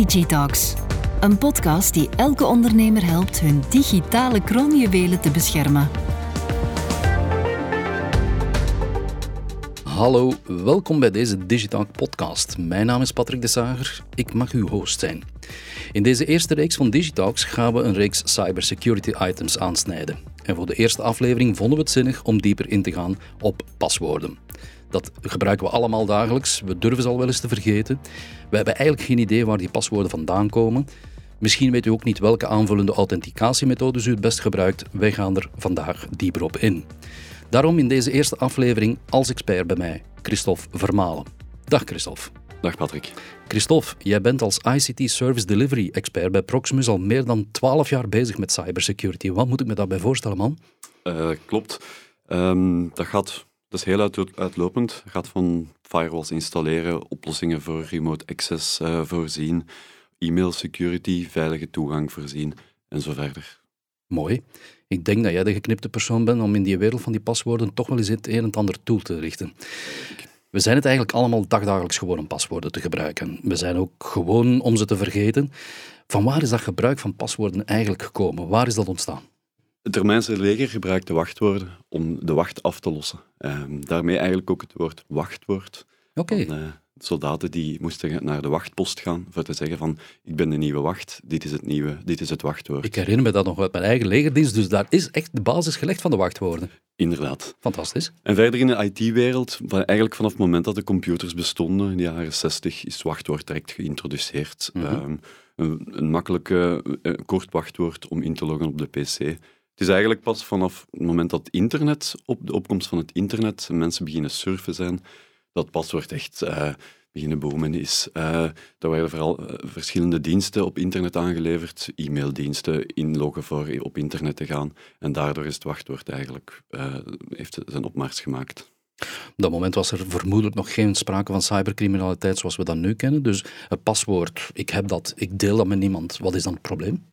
Digitalks. Een podcast die elke ondernemer helpt hun digitale kroonjuwelen te beschermen. Hallo, welkom bij deze Digitalk podcast. Mijn naam is Patrick de Zager, ik mag uw host zijn. In deze eerste reeks van Digitalks gaan we een reeks cybersecurity items aansnijden. En voor de eerste aflevering vonden we het zinnig om dieper in te gaan op paswoorden. Dat gebruiken we allemaal dagelijks. We durven ze al wel eens te vergeten. We hebben eigenlijk geen idee waar die paswoorden vandaan komen. Misschien weet u ook niet welke aanvullende authenticatiemethodes u het best gebruikt. Wij gaan er vandaag dieper op in. Daarom in deze eerste aflevering als expert bij mij, Christophe Vermalen. Dag Christophe. Dag Patrick. Christophe, jij bent als ICT Service Delivery expert bij Proximus al meer dan 12 jaar bezig met cybersecurity. Wat moet ik me daarbij voorstellen, man? Uh, klopt. Um, dat gaat dat is heel uitlopend. Het gaat van firewalls installeren, oplossingen voor remote access uh, voorzien, e-mail security, veilige toegang voorzien en zo verder. Mooi. Ik denk dat jij de geknipte persoon bent om in die wereld van die paswoorden toch wel eens het een en ander toe te richten. We zijn het eigenlijk allemaal dagdagelijks gewoon om paswoorden te gebruiken. We zijn ook gewoon om ze te vergeten. Van waar is dat gebruik van paswoorden eigenlijk gekomen? Waar is dat ontstaan? Het Romeinse leger gebruikte wachtwoorden om de wacht af te lossen. Ehm, daarmee eigenlijk ook het woord wachtwoord. Oké. Okay. Uh, soldaten die moesten naar de wachtpost gaan voor te zeggen van ik ben de nieuwe wacht, dit is het nieuwe, dit is het wachtwoord. Ik herinner me dat nog uit mijn eigen legerdienst, dus daar is echt de basis gelegd van de wachtwoorden. Inderdaad. Fantastisch. En verder in de IT-wereld, eigenlijk vanaf het moment dat de computers bestonden, in de jaren 60, is het wachtwoord direct geïntroduceerd. Mm -hmm. een, een makkelijk kort wachtwoord om in te loggen op de PC. Het is eigenlijk pas vanaf het moment dat internet, op de opkomst van het internet, mensen beginnen surfen zijn, dat paswoord echt uh, beginnen boomen is. Uh, er werden vooral uh, verschillende diensten op internet aangeleverd, e-maildiensten, inloggen voor op internet te gaan. En daardoor is het wachtwoord eigenlijk, heeft zijn opmars gemaakt. Op dat moment was er vermoedelijk nog geen sprake van cybercriminaliteit zoals we dat nu kennen. Dus het paswoord, ik heb dat, ik deel dat met niemand. Wat is dan het probleem?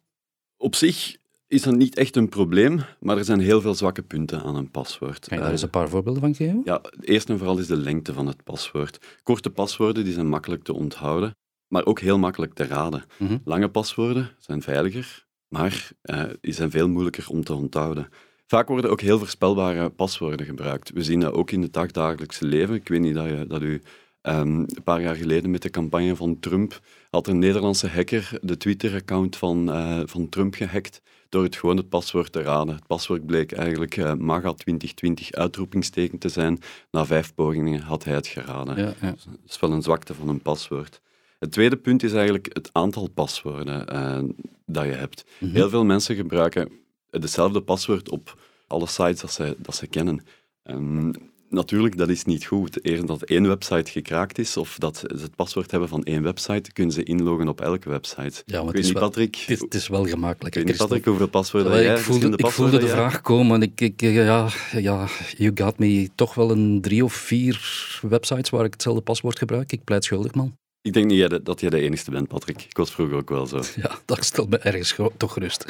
Op zich is dat niet echt een probleem, maar er zijn heel veel zwakke punten aan een paswoord. Kan je daar eens een paar voorbeelden van geven? Ja, eerst en vooral is de lengte van het paswoord. Korte paswoorden die zijn makkelijk te onthouden, maar ook heel makkelijk te raden. Mm -hmm. Lange paswoorden zijn veiliger, maar uh, die zijn veel moeilijker om te onthouden. Vaak worden ook heel voorspelbare paswoorden gebruikt. We zien dat ook in het dagdagelijkse leven. Ik weet niet dat, je, dat u Um, een paar jaar geleden met de campagne van Trump had een Nederlandse hacker de Twitter-account van, uh, van Trump gehackt door het gewoon het paswoord te raden. Het paswoord bleek eigenlijk uh, MAGA 2020 uitroepingsteken te zijn. Na vijf pogingen had hij het geraden. Ja, ja. Dat is wel een zwakte van een paswoord. Het tweede punt is eigenlijk het aantal paswoorden uh, dat je hebt. Mm -hmm. Heel veel mensen gebruiken hetzelfde paswoord op alle sites dat ze, dat ze kennen. Um, natuurlijk, dat is niet goed. Eerder dat één website gekraakt is, of dat ze het paswoord hebben van één website, kunnen ze inloggen op elke website. Ja, maar het, is niet, wel, Patrick, het, is, het is wel gemakkelijk. Ik weet niet, Patrick, hoeveel paswoorden jij ik voelde, ik voelde de vraag komen. Ik, ik, ja, ja, you got me. Toch wel een drie of vier websites waar ik hetzelfde paswoord gebruik. Ik pleit schuldig, man. Ik denk niet dat jij de enige bent, Patrick. Ik was vroeger ook wel zo. Ja, dat stelt me ergens toch gerust.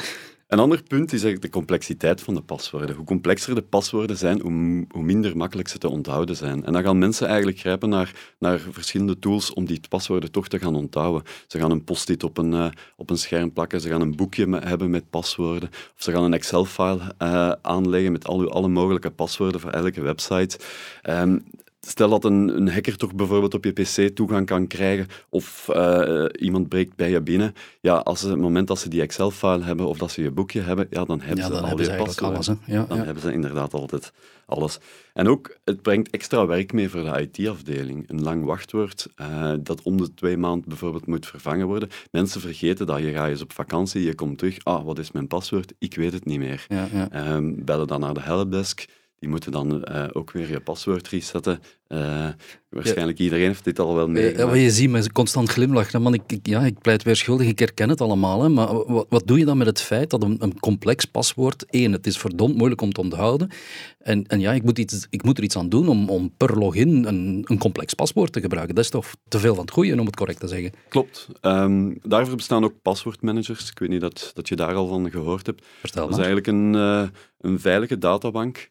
Een ander punt is de complexiteit van de paswoorden. Hoe complexer de paswoorden zijn, hoe, hoe, minder makkelijk ze te onthouden zijn. En dan gaan mensen eigenlijk grijpen naar, naar verschillende tools om die paswoorden toch te gaan onthouden. Ze gaan een post-it op een, uh, op een scherm plakken, ze gaan een boekje me hebben met paswoorden, of ze gaan een Excel-file uh, aanleggen met al, alle mogelijke paswoorden voor elke website. Um, Stel dat een, een, hacker toch bijvoorbeeld op je pc toegang kan krijgen of uh, iemand breekt bij je binnen. Ja, als ze, het moment dat ze die Excel-file hebben of dat ze je boekje hebben, ja, dan hebben ja, ze al je ze paswoorden. alles. Ja, dan ja. hebben ze inderdaad altijd alles. En ook, het brengt extra werk mee voor de IT-afdeling. Een lang wachtwoord uh, dat om de twee maanden bijvoorbeeld moet vervangen worden. Mensen vergeten dat. Je gaat eens op vakantie, je komt terug. Ah, wat is mijn paswoord? Ik weet het niet meer. Ja, um, bellen dan naar de helpdesk. Die moeten dan uh, ook weer je paswoord resetten. Uh, waarschijnlijk ja. iedereen heeft dit al wel meegemaakt. Ja, maar je ziet me constant glimlachen. Man, ik, ik, ja, ik pleit weer schuldig, ik herken het allemaal. Hè, maar wat, wat, doe je dan met het feit dat een, een, complex paswoord... één, het is verdomd moeilijk om te onthouden. En, en ja, ik moet, iets, ik moet er iets aan doen om, om per login een, een complex paswoord te gebruiken. Dat is toch te veel van het goede, om het correct te zeggen. Klopt. Um, daarvoor bestaan ook paswoordmanagers. Ik weet niet dat, dat je daar al van gehoord hebt. Vertel dat is eigenlijk een, uh, een veilige databank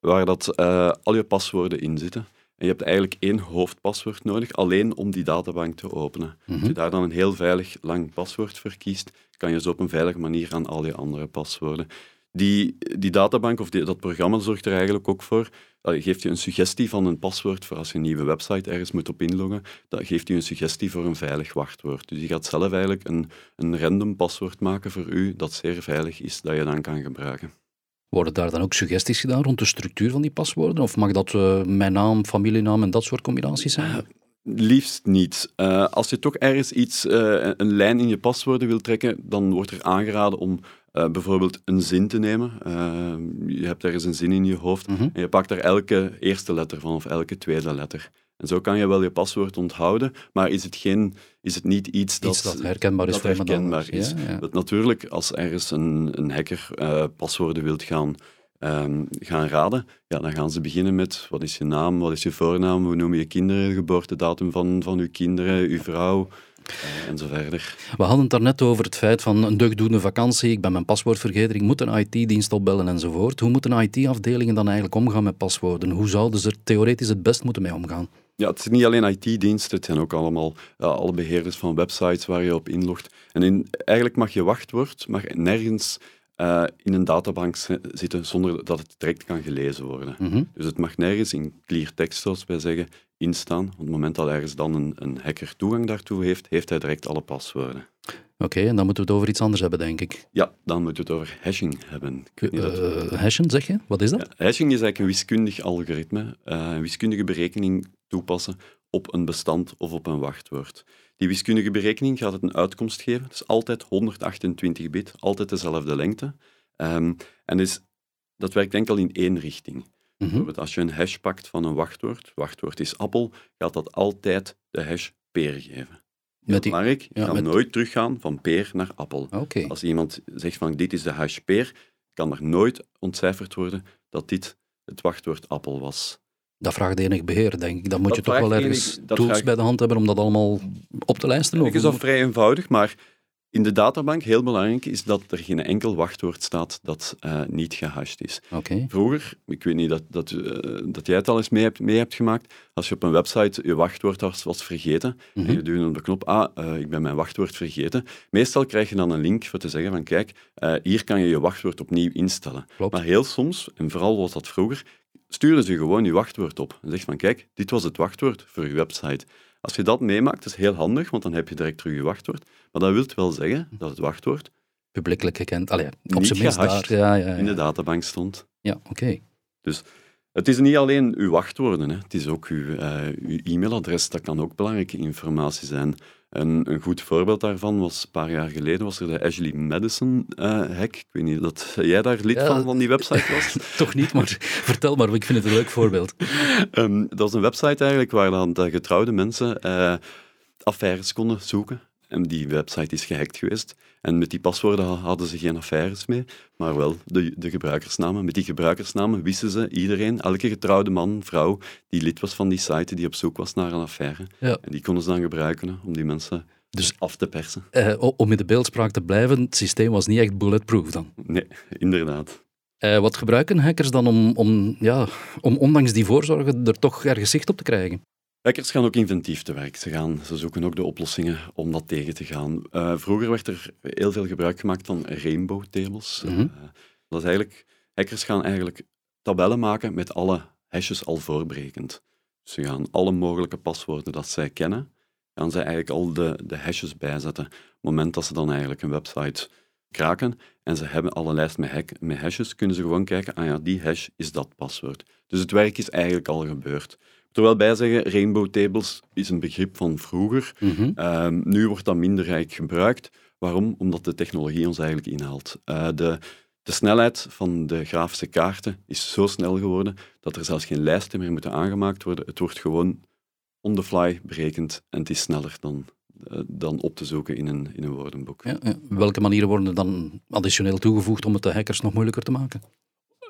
waar dat, uh, al je paswoorden in zitten. En je hebt eigenlijk één hoofdpaswoord nodig, alleen om die databank te openen. Als je daar dan een heel veilig lang paswoord voor kiest, kan je zo op een veilige manier aan al je andere paswoorden. Die, die databank of die, dat programma zorgt er eigenlijk ook voor. Dat geeft je een suggestie van een paswoord voor als je een nieuwe website ergens moet op inloggen. Dat geeft je een suggestie voor een veilig wachtwoord. Dus je gaat zelf eigenlijk een, een random paswoord maken voor u dat zeer veilig is, dat je dan kan gebruiken. Worden daar dan ook suggesties gedaan rond de structuur van die paswoorden? Of mag dat uh, mijn naam, familienaam en dat soort combinaties zijn? Uh, liefst niet. Uh, als je toch ergens iets, een lijn in je paswoorden wil trekken, dan wordt er aangeraden om bijvoorbeeld een zin te nemen. je hebt ergens een zin in je hoofd mm -hmm. en je pakt daar elke eerste letter van of elke tweede letter. En zo kan je wel je paswoord onthouden, maar is het, geen, is het niet iets dat, iets dat herkenbaar is. Dat herkenbaar is. Ja, ja. Dat natuurlijk, als ergens een, een hacker uh, paswoorden wilt gaan, um, gaan raden, ja, dan gaan ze beginnen met wat is je naam, wat is je voornaam, hoe noem je je kinderen, de geboortedatum van, van uw kinderen, uw vrouw, uh, en zo verder. We hadden het daarnet over het feit van een deugdoende vakantie, ik ben mijn paswoord vergeten, ik moet een IT-dienst opbellen enzovoort. Hoe moeten IT-afdelingen dan eigenlijk omgaan met paswoorden? Hoe zouden ze er theoretisch het best moeten mee omgaan? Ja, het is niet alleen IT-diensten, het zijn ook allemaal ja, alle beheerders van websites waar je op inlogt. En in, eigenlijk mag je wachtwoord mag nergens uh, in een databank zitten zonder dat het direct kan gelezen worden. Mm -hmm. Dus het mag nergens in clear text, zoals wij zeggen, instaan. Op het moment dat ergens dan een, een hacker toegang daartoe heeft, heeft hij direct alle paswoorden. Oké, okay, en dan moeten we het over iets anders hebben, denk ik. Ja, dan moeten we het over hashing hebben. Uh, dat... Hashen, zeg je? Wat is dat? Ja, hashing is eigenlijk een wiskundig algoritme, een wiskundige berekening toepassen op een bestand of op een wachtwoord. Die wiskundige berekening gaat het een uitkomst geven. Het is altijd 128 bit, altijd dezelfde lengte. Um, en is, dat werkt enkel in één richting. -hmm. Bijvoorbeeld als je een hash pakt van een wachtwoord, wachtwoord is appel, gaat dat altijd de hash peer geven. Met die, belangrijk, je ja, kan met... nooit teruggaan van peer naar appel. Okay. Als iemand zegt van dit is de hash peer, kan er nooit ontcijferd worden dat dit het wachtwoord appel was. Dat vraagt enig beheer, denk ik. Dan moet dat je toch wel ergens enig, tools vraagt... bij de hand hebben om dat allemaal op te lijsten. Het is al vrij eenvoudig, maar in de databank, heel belangrijk, is dat er geen enkel wachtwoord staat dat uh, niet gehashed is. Okay. Vroeger, ik weet niet dat, dat, uh, dat jij het al eens mee hebt, mee hebt gemaakt, als je op een website je wachtwoord was, was vergeten, mm -hmm. en je duwde op de knop, ah, uh, ik ben mijn wachtwoord vergeten, meestal krijg je dan een link voor te zeggen van, kijk, hier kan je je wachtwoord opnieuw instellen. Klopt. Maar heel soms, en vooral was dat vroeger, sturen ze gewoon je wachtwoord op. En zegt van, kijk, dit was het wachtwoord voor je website. Als je dat meemaakt, is heel handig, want dan heb je direct terug je wachtwoord. Maar dat wil wel zeggen dat het wachtwoord publiekelijk gekend, allee, op zijn minst daar ja, ja, ja. in de databank stond. Ja, oké. Okay. Dus het is niet alleen uw wachtwoorden, hè. het is ook uw, uh, uw e-mailadres. Dat kan ook belangrijke informatie zijn. En een goed voorbeeld daarvan was een paar jaar geleden was er de Ashley Madison uh, hack. Ik weet niet dat jij daar lid ja, van, van die website was. Toch niet, maar vertel maar, ik vind het een leuk voorbeeld. um, dat was een website eigenlijk waar dan de getrouwde mensen uh, affaires konden zoeken. En die website is gehackt geweest. En met die paswoorden hadden ze geen affaires mee, maar wel de, de gebruikersnamen. Met die gebruikersnamen wisten ze iedereen, elke getrouwde man, vrouw, die lid was van die site, die op zoek was naar een affaire. Ja. En die konden ze dan gebruiken om die mensen dus af te persen. Uh, om in de beeldspraak te blijven, het systeem was niet echt bulletproof dan? Nee, inderdaad. Uh, wat gebruiken hackers dan om, om, ja, om ondanks die voorzorgen er toch ergens zicht op te krijgen? Hackers gaan ook inventief te werk. Ze, gaan, ze zoeken ook de oplossingen om dat tegen te gaan. Uh, vroeger werd er heel veel gebruik gemaakt van rainbow tables. Mm -hmm. uh, dat is eigenlijk, hackers gaan eigenlijk tabellen maken met alle hashes al voorbrekend. Ze gaan alle mogelijke paswoorden dat zij kennen, gaan zij eigenlijk al de, de hashes bijzetten. Op het moment dat ze dan eigenlijk een website kraken en ze hebben alle lijst met, hack, met hashes, kunnen ze gewoon kijken, ah ja, die hash is dat paswoord. Dus het werk is eigenlijk al gebeurd. Terwijl bij zeggen, rainbow tables is een begrip van vroeger. Mm -hmm. uh, nu wordt dat minder rijk gebruikt. Waarom? Omdat de technologie ons eigenlijk inhaalt. Uh, de, de snelheid van de grafische kaarten is zo snel geworden dat er zelfs geen lijsten meer moeten aangemaakt worden. Het wordt gewoon on the fly berekend en het is sneller dan, uh, dan op te zoeken in een, in een woordenboek. Ja, ja. Welke manieren worden er dan additioneel toegevoegd om het de hackers nog moeilijker te maken?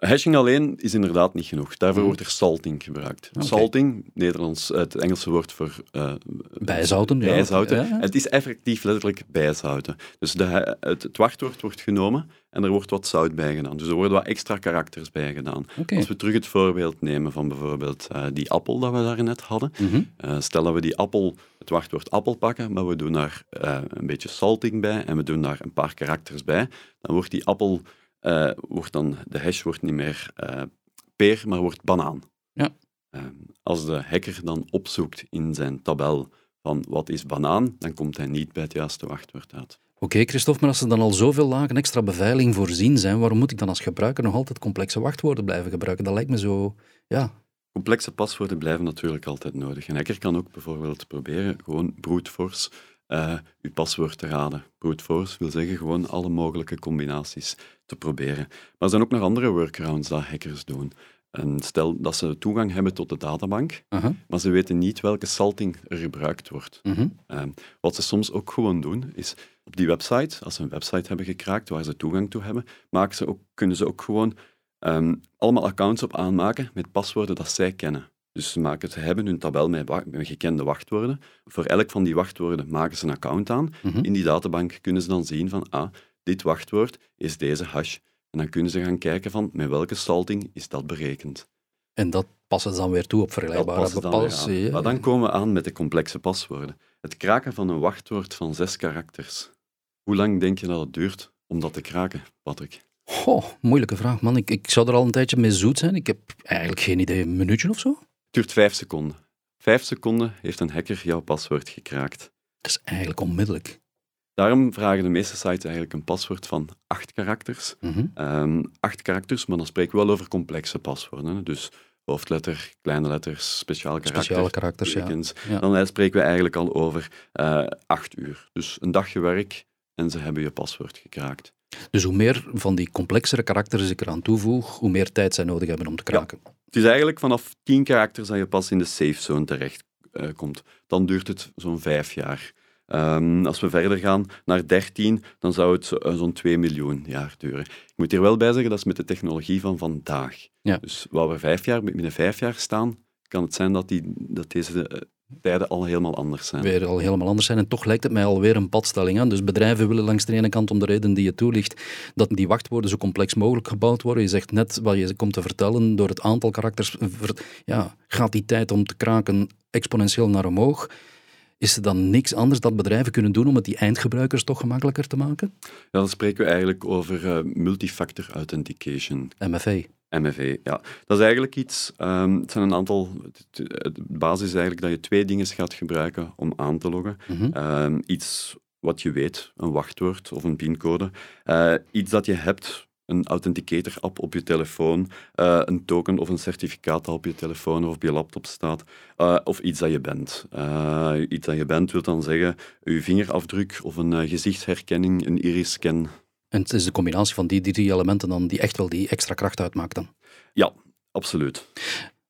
Hashing alleen is inderdaad niet genoeg. Daarvoor mhm. wordt er salting gebruikt. Salting, Nederlands, het Engelse woord voor uh, bijzouten. bijzouten. Ja. Het is effectief letterlijk bijzouten. Dus de, het, het, wachtwoord wordt genomen en er wordt wat zout bij gedaan. Dus er worden wat extra karakters bij gedaan. Als we terug het voorbeeld nemen van bijvoorbeeld uh, die appel dat we daarnet hadden. Mm stel dat we die appel, het wachtwoord appel pakken, maar we doen daar een beetje salting bij en we doen daar een paar karakters bij, dan wordt die appel uh, wordt dan, de hash wordt niet meer uh, peer, maar wordt banaan. Ja. Uh, als de hacker dan opzoekt in zijn tabel van wat is banaan, dan komt hij niet bij het juiste wachtwoord uit. Oké, Christophe, maar als er dan al zoveel lagen extra beveiliging voorzien zijn, waarom moet ik dan als gebruiker nog altijd complexe wachtwoorden blijven gebruiken? Dat lijkt me zo, ja... Complexe paswoorden blijven natuurlijk altijd nodig. Een hacker kan ook bijvoorbeeld proberen gewoon brute force uh, uw paswoord te raden. Brute force wil zeggen gewoon alle mogelijke combinaties te proberen. Maar er zijn ook nog andere workarounds dat hackers doen. En stel dat ze toegang hebben tot de databank, maar ze weten niet welke salting er gebruikt wordt. Mhm. Ehm, wat ze soms ook gewoon doen, is op die website, als ze een website hebben gekraakt waar ze toegang toe hebben, maken ze ook, kunnen ze ook gewoon ehm, allemaal accounts op aanmaken met paswoorden dat zij kennen. Dus ze, maken, ze hebben hun tabel met, gekende wachtwoorden. Voor elk van die wachtwoorden maken ze een account aan. Mhm. In die databank kunnen ze dan zien van, ah, dit wachtwoord is deze hash. En dan kunnen ze gaan kijken van, met welke salting is dat berekend. En dat passen ze dan weer toe op vergelijkbare bepalingen. Maar dan komen we aan met de complexe paswoorden. Het kraken van een wachtwoord van zes karakters. Hoe lang denk je dat het duurt om dat te kraken, Patrick? Oh, moeilijke vraag, man. Ik, ik zou er al een tijdje mee zoet zijn. Ik heb eigenlijk geen idee. Een minuutje of zo? Duurt vijf seconden. Vijf seconden heeft een hacker jouw paswoord gekraakt. Dat is eigenlijk onmiddellijk. Daarom vragen de meeste sites eigenlijk een paswoord van acht karakters. Mhm. Ehm, acht karakters, maar dan spreken we wel over complexe paswoorden. Dus hoofdletter, kleine letters, speciale karakters. Speciale karakters, ja. Dan spreken we eigenlijk al over uh, acht uur. Dus een dagje werk en ze hebben je paswoord gekraakt. Dus hoe meer van die complexere karakters ik eraan toevoeg, hoe meer tijd zij nodig hebben om te kraken. Het is eigenlijk vanaf 10 karakters dat je pas in de safe zone terecht uh, komt. Dan duurt het zo'n vijf jaar. Um, als we verder gaan naar 13, dan zou het uh, zo'n 2 miljoen jaar duren. Ik moet hier wel bij zeggen, dat is met de technologie van vandaag. Ja. Dus waar we vijf jaar, binnen vijf jaar staan, kan het zijn dat, die, dat deze uh, tijden al helemaal anders zijn. Weer al helemaal anders zijn. En toch lijkt het mij alweer een padstelling aan. Dus bedrijven willen langs de ene kant, om de reden die je toelicht, dat die wachtwoorden zo complex mogelijk gebouwd worden. Je zegt net wat je komt te vertellen, door het aantal karakters ja, gaat die tijd om te kraken exponentieel naar omhoog. Is er dan niks anders dat bedrijven kunnen doen om het die eindgebruikers toch gemakkelijker te maken? Ja, dan spreken we eigenlijk over uh, multifactor authentication. MFA. MFA, ja. Dat is eigenlijk iets, um, het zijn een aantal, de basis is eigenlijk dat je twee dingen gaat gebruiken om aan te loggen. Mhm. um, iets wat je weet, een wachtwoord of een pincode. Uh, iets dat je hebt, een authenticator-app op je telefoon, uh, een token of een certificaat dat op je telefoon of op je laptop staat, uh, of iets dat je bent. iets dat je bent wil dan zeggen, je vingerafdruk of een gezichtsherkenning, een iris-scan, en het is de combinatie van die drie elementen dan die echt wel die extra kracht uitmaakt dan. Ja, absoluut.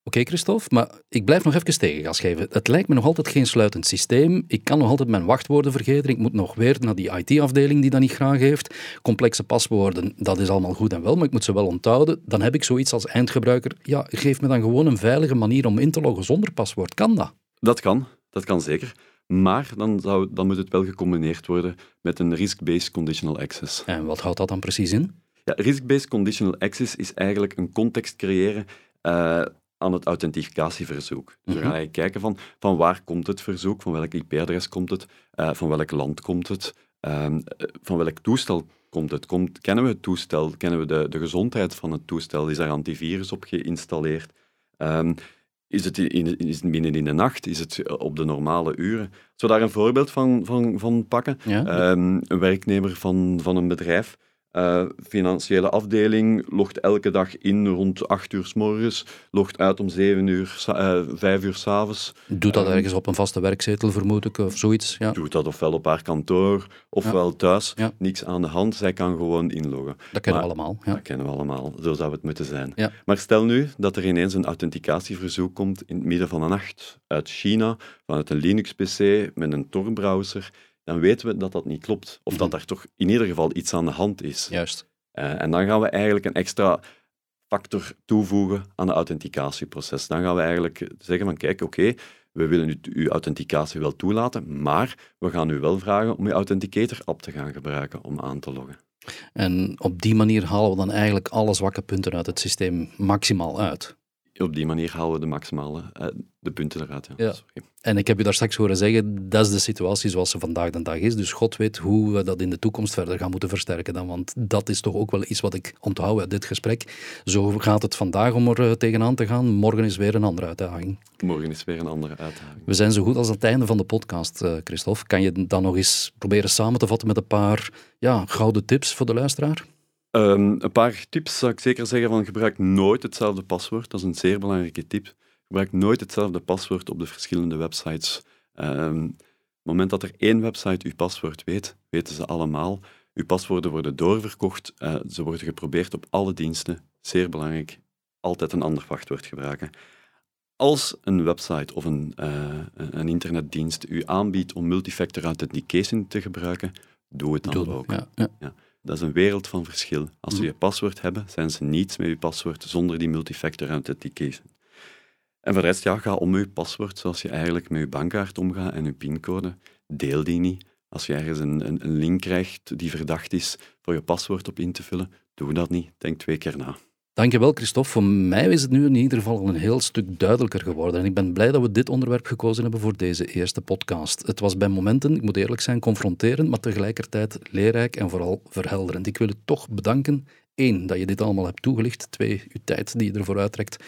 Oké, Christophe, maar ik blijf nog even tegengas geven. Het lijkt me nog altijd geen sluitend systeem. Ik kan nog altijd mijn wachtwoorden vergeten. Ik moet nog weer naar die IT-afdeling die dat niet graag heeft. Complexe paswoorden, dat is allemaal goed en wel, maar ik moet ze wel onthouden. Dan heb ik zoiets als eindgebruiker. Ja, geef me dan gewoon een veilige manier om in te loggen zonder paswoord. Kan dat? Dat kan, dat kan zeker. Maar dan, zou, dan moet het wel gecombineerd worden met een risk-based conditional access. En wat houdt dat dan precies in? Ja, risk-based conditional access is eigenlijk een context creëren uh, aan het authentificatieverzoek. Dus we gaan eigenlijk kijken van, van waar komt het verzoek, van welk IP-adres komt het, uh, van welk land komt het, um, van welk toestel komt het. Komt, kennen we het toestel, kennen we de, de gezondheid van het toestel, is er antivirus op geïnstalleerd? Um, is het, in, is het midden in de nacht? Is het op de normale uren? Als we daar een voorbeeld van, van, van pakken. Ehm, een werknemer van, van een bedrijf uh, financiële afdeling logt elke dag in rond 8 uur s morgens, logt uit om 7 uur, uh, 5 uur s'avonds. Doet dat um, ergens op een vaste werkzetel, vermoed ik, of zoiets? Ja. Doet dat ofwel op haar kantoor, ofwel ja. thuis. Ja. Niks aan de hand, zij kan gewoon inloggen. Dat kennen maar, we allemaal. Ja. Dat kennen we allemaal, zo zou het moeten zijn. Maar stel nu dat er ineens een authenticatieverzoek komt in het midden van de nacht uit China, vanuit een Linux-PC met een Tor-browser dan weten we dat dat niet klopt. Of dat er toch in ieder geval iets aan de hand is. Juist. Uh, en dan gaan we eigenlijk een extra factor toevoegen aan het authenticatieproces. Dan gaan we eigenlijk zeggen van kijk, oké, we willen u, uw authenticatie wel toelaten, maar we gaan u wel vragen om uw Authenticator-app te gaan gebruiken om aan te loggen. En op die manier halen we dan eigenlijk alle zwakke punten uit het systeem maximaal uit op die manier halen we de maximale uh, de punten eruit. Ja. ja. En ik heb u daar straks horen zeggen, dat is de situatie zoals ze vandaag de dag is. Dus God weet hoe we dat in de toekomst verder gaan moeten versterken dan. Want dat is toch ook wel iets wat ik onthoud uit dit gesprek. Zo gaat het vandaag om er uh, tegenaan te gaan. Morgen is weer een andere uitdaging. Morgen is weer een andere uitdaging. We zijn zo goed als het einde van de podcast, uh, Christophe. Kan je dan nog eens proberen samen te vatten met een paar ja, gouden tips voor de luisteraar? Um, een paar tips zou ik zeker zeggen van gebruik nooit hetzelfde paswoord. Dat is een zeer belangrijke tip. Gebruik nooit hetzelfde paswoord op de verschillende websites. Um, op het moment dat er één website uw paswoord weet, weten ze allemaal. Uw paswoorden worden doorverkocht. Uh, ze worden geprobeerd op alle diensten. Zeer belangrijk. Altijd een ander wachtwoord gebruiken. Als een website of een, uh, een internetdienst u aanbiedt om multifactor authentication te gebruiken, doe het dan doe, ook. Ja, ja. Ja. Dat is een wereld van verschil. Als ze mhm. je paswoord hebben, zijn ze niets met je paswoord zonder die multifactor authentication. En voor de rest, ja, ga om je paswoord zoals je eigenlijk met je bankkaart omgaat en je pincode. Deel die niet. Als je ergens een, een, een link krijgt die verdacht is voor je paswoord op in te vullen, doe dat niet. Denk twee keer na. Dankjewel, Christophe. Voor mij is het nu in ieder geval een heel stuk duidelijker geworden. En ik ben blij dat we dit onderwerp gekozen hebben voor deze eerste podcast. Het was bij momenten, ik moet eerlijk zijn, confronterend, maar tegelijkertijd leerrijk en vooral verhelderend. Ik wil u toch bedanken. Eén, dat je dit allemaal hebt toegelicht. Twee, uw tijd die je ervoor uittrekt.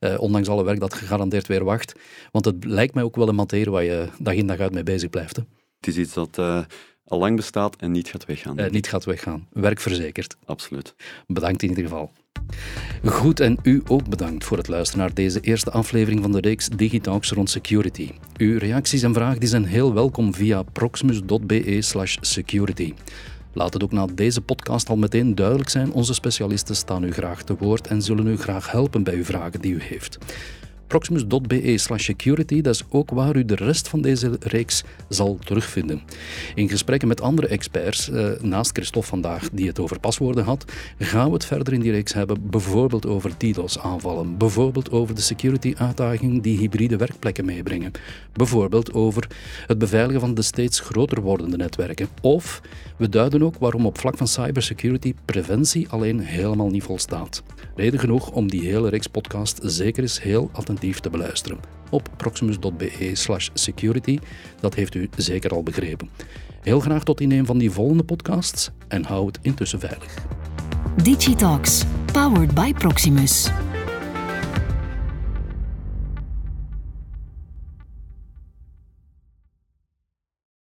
Uh, ondanks alle werk dat gegarandeerd weer wacht. Want het lijkt mij ook wel een materie waar je dag in dag uit mee bezig blijft. Hè? Het is iets dat uh, al lang bestaat en niet gaat weggaan. Uh, niet gaat weggaan. Werk verzekerd. Absoluut. Bedankt in ieder geval. Goed, en u ook bedankt voor het luisteren naar deze eerste aflevering van de reeks Digitalks rond security. Uw reacties en vragen die zijn heel welkom via proximus.be/security. Laat het ook na deze podcast al meteen duidelijk zijn: onze specialisten staan u graag te woord en zullen u graag helpen bij uw vragen die u heeft proximus.be slash security. Dat is ook waar u de rest van deze reeks zal terugvinden. In gesprekken met andere experts, eh, naast Christophe vandaag, die het over paswoorden had, gaan we het verder in die reeks hebben, bijvoorbeeld over DDoS-aanvallen, bijvoorbeeld over de security-uitdaging die hybride werkplekken meebrengen, bijvoorbeeld over het beveiligen van de steeds groter wordende netwerken. Of we duiden ook waarom op vlak van cybersecurity preventie alleen helemaal niet volstaat. Reden genoeg om die hele reeks podcast zeker eens heel te beluisteren. Op proximus.be security, dat heeft u zeker al begrepen. Heel graag tot in een van die volgende podcasts en hou het intussen veilig. Digitalks, powered by Proximus.